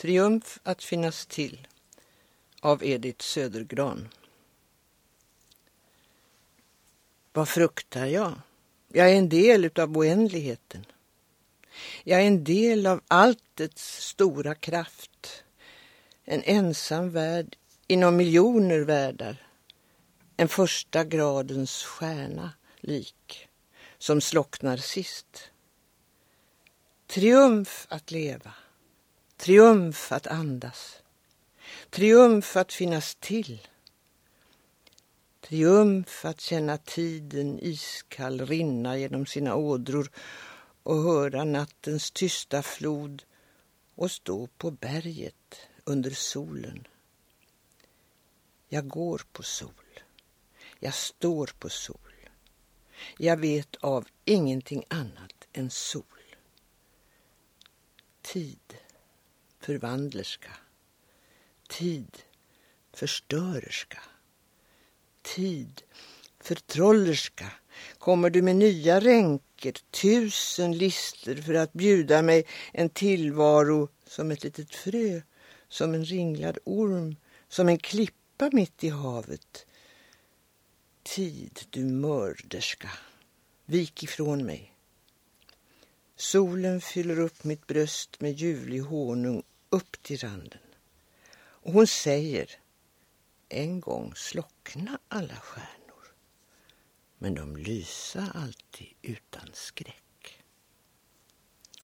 Triumf att finnas till av Edith Södergran. Vad fruktar jag? Jag är en del utav oändligheten. Jag är en del av alltets stora kraft. En ensam värld inom miljoner världar. En första gradens stjärna lik, som slocknar sist. Triumf att leva. Triumf att andas. Triumf att finnas till. Triumf att känna tiden iskall rinna genom sina ådror och höra nattens tysta flod och stå på berget under solen. Jag går på sol. Jag står på sol. Jag vet av ingenting annat än sol. Tid, förvandlerska. Tid, förstörerska. Tid, förtrollerska. Kommer du med nya ränker, tusen lister för att bjuda mig en tillvaro som ett litet frö, som en ringlad orm, som en klippa mitt i havet. Tid, du mörderska, vik ifrån mig. Solen fyller upp mitt bröst med ljuvlig honung upp till randen. Och hon säger, en gång slockna alla stjärnor, men de lysa alltid utan skräck.